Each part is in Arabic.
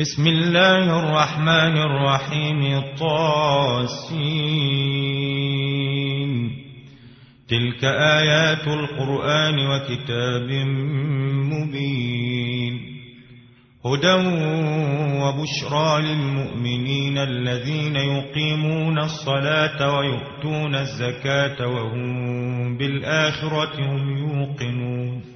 بسم الله الرحمن الرحيم الطاسين. تلك آيات القرآن وكتاب مبين. هدى وبشرى للمؤمنين الذين يقيمون الصلاة ويؤتون الزكاة وهم بالآخرة هم يوقنون.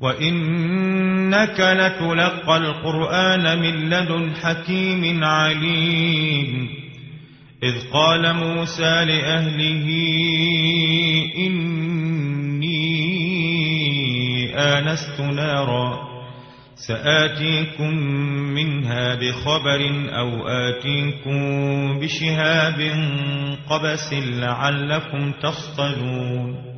وإنك لتلقى القرآن من لدن حكيم عليم. إذ قال موسى لأهله إني آنست نارا سآتيكم منها بخبر أو آتيكم بشهاب قبس لعلكم تصطلون.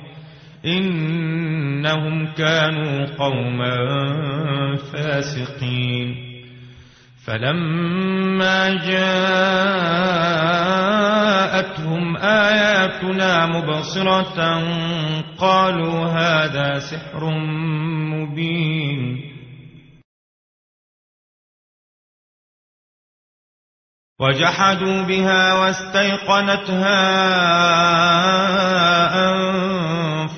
إنهم كانوا قوما فاسقين. فلما جاءتهم آياتنا مبصرة قالوا هذا سحر مبين. وجحدوا بها واستيقنتها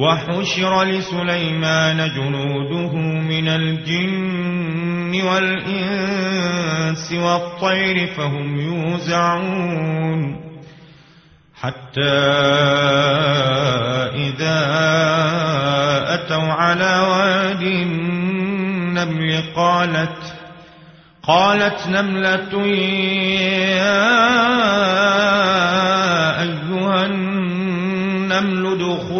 وحشر لسليمان جنوده من الجن والإنس والطير فهم يوزعون حتى إذا أتوا على واد النمل قالت قالت نملة يا أيها النمل ادخلوا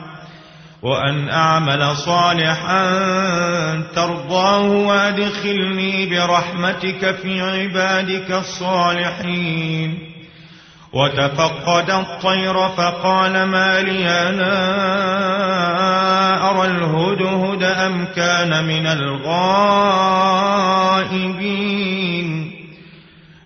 وأن أعمل صالحا ترضاه وأدخلني برحمتك في عبادك الصالحين. وتفقد الطير فقال ما لي لا أرى الهدهد أم كان من الغائبين.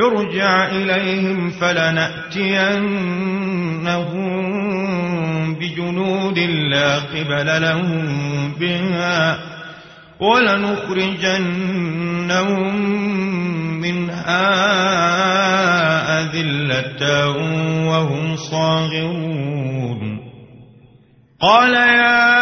ارجع إليهم فلنأتينهم بجنود لا قبل لهم بها ولنخرجنهم منها أذلة وهم صاغرون. قال يا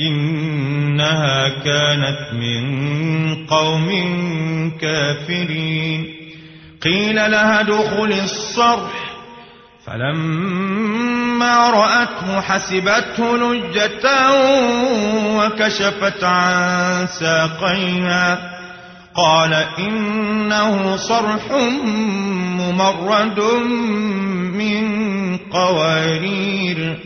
إنها كانت من قوم كافرين. قيل لها دخل الصرح. فلما رأته حسبته لجة وكشفت عن ساقيها. قال إنه صرح ممرد من قوارير.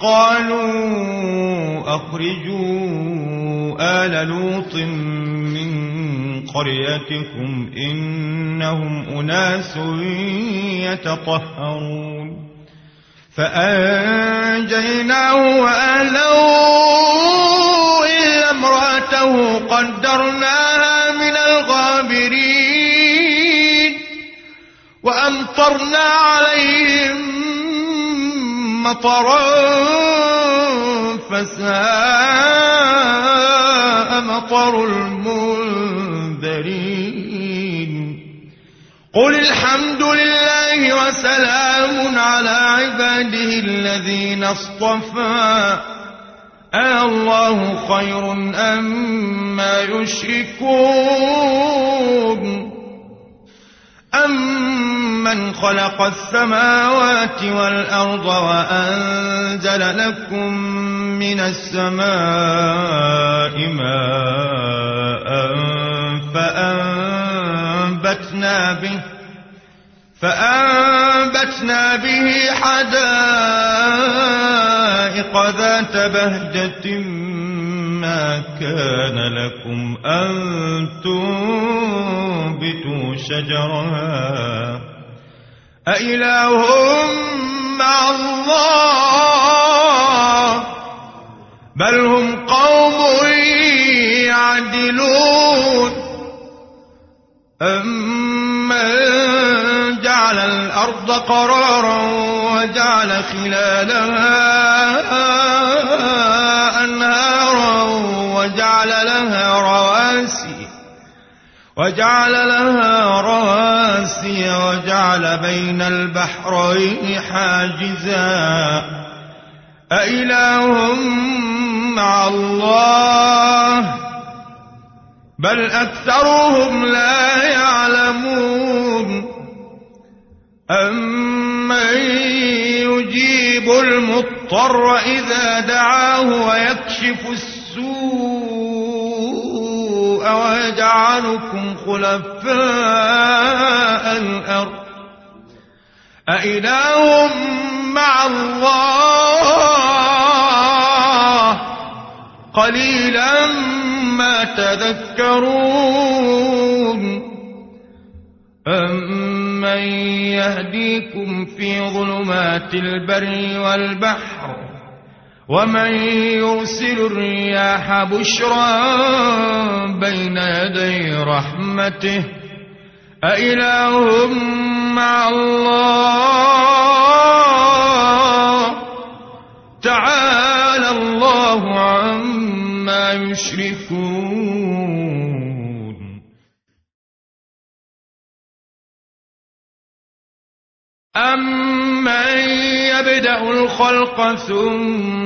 قالوا أخرجوا آل لوط من قريتكم إنهم أناس يتطهرون. فأنجيناه وأهله إلا امرأته قدرناها من الغابرين وأمطرنا عليهم مطرا فساء مطر المنذرين. قل الحمد لله وسلام على عباده الذين اصطفى. أه الله خير أم ما يشركون. أمن خلق السماوات والأرض وأنزل لكم من السماء ماء فأنبتنا به فأنبتنا به حدائق ذات بهجة ما كان لكم أن تنبتوا شجرها. أإله مع الله. بل هم قوم يعدلون. أمن جعل الأرض قرارا وجعل خلالها وجعل لها رواسي وجعل لها رواسي وجعل بين البحرين حاجزا. أإله مع الله؟ بل أكثرهم لا يعلمون. أمن يجيب المضطر إذا دعاه ويكشف السوء ويجعلكم خلفاء الأرض. أإله مع الله. قليلا ما تذكرون. أمن يهديكم في ظلمات البر والبحر ومن يرسل الرياح بشرا بين يدي رحمته أإله مع الله؟ تعالى الله عما يشركون. أمن يبدأ الخلق ثم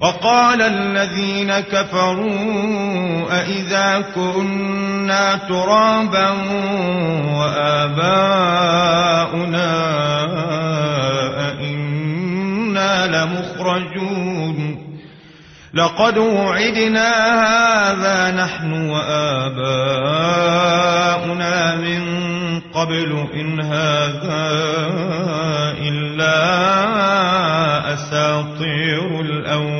وقال الذين كفروا أئذا كنا ترابا وآباؤنا أئنا لمخرجون لقد وعدنا هذا نحن وآباؤنا من قبل إن هذا إلا أساطير الأولين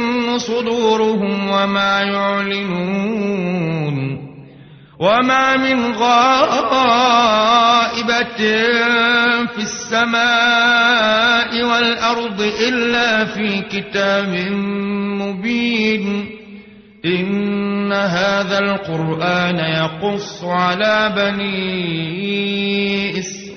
صدورهم وما يعلنون وما من غائبة في السماء والأرض إلا في كتاب مبين إن هذا القرآن يقص على بني إسرائيل.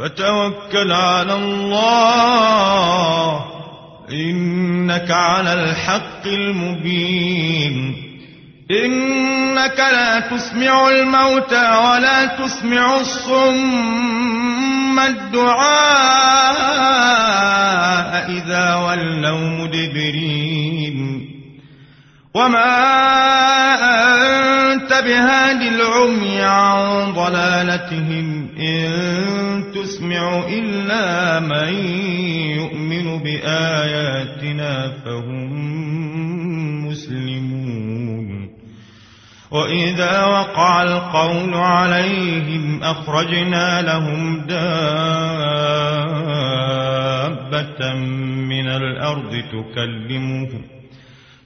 فتوكل على الله. إنك على الحق المبين. إنك لا تسمع الموتى ولا تسمع الصم الدعاء إذا ولوا مدبرين. وما أنت بهاد العمي عن ضلالتهم إن تسمع إلا من يؤمن بآياتنا فهم مسلمون. وإذا وقع القول عليهم أخرجنا لهم دابة من الأرض تكلمهم.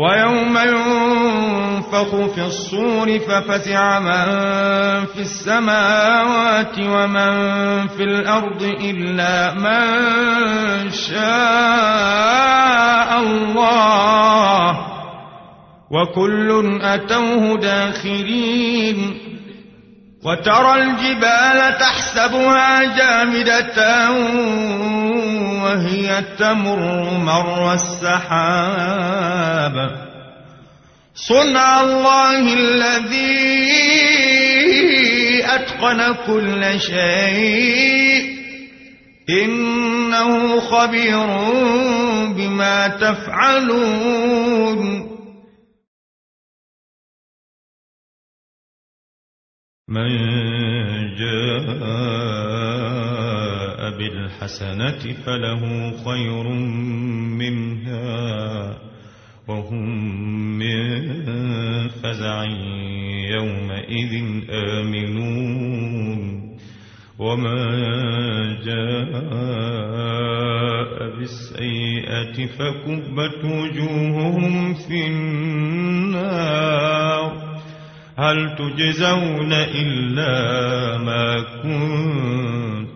ويوم ينفخ في الصور ففزع من في السماوات ومن في الأرض إلا من شاء الله وكل أتوه داخرين وترى الجبال تحسبها جامدة وهي تمر مر السحاب. صنع الله الذي أتقن كل شيء. إنه خبير بما تفعلون. من جاء بالحسنة فله خير منها وهم من فزع يومئذ آمنون. وما جاء بالسيئة فكبت وجوههم في النار. هل تجزون إلا ما كنتم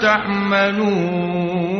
تعملون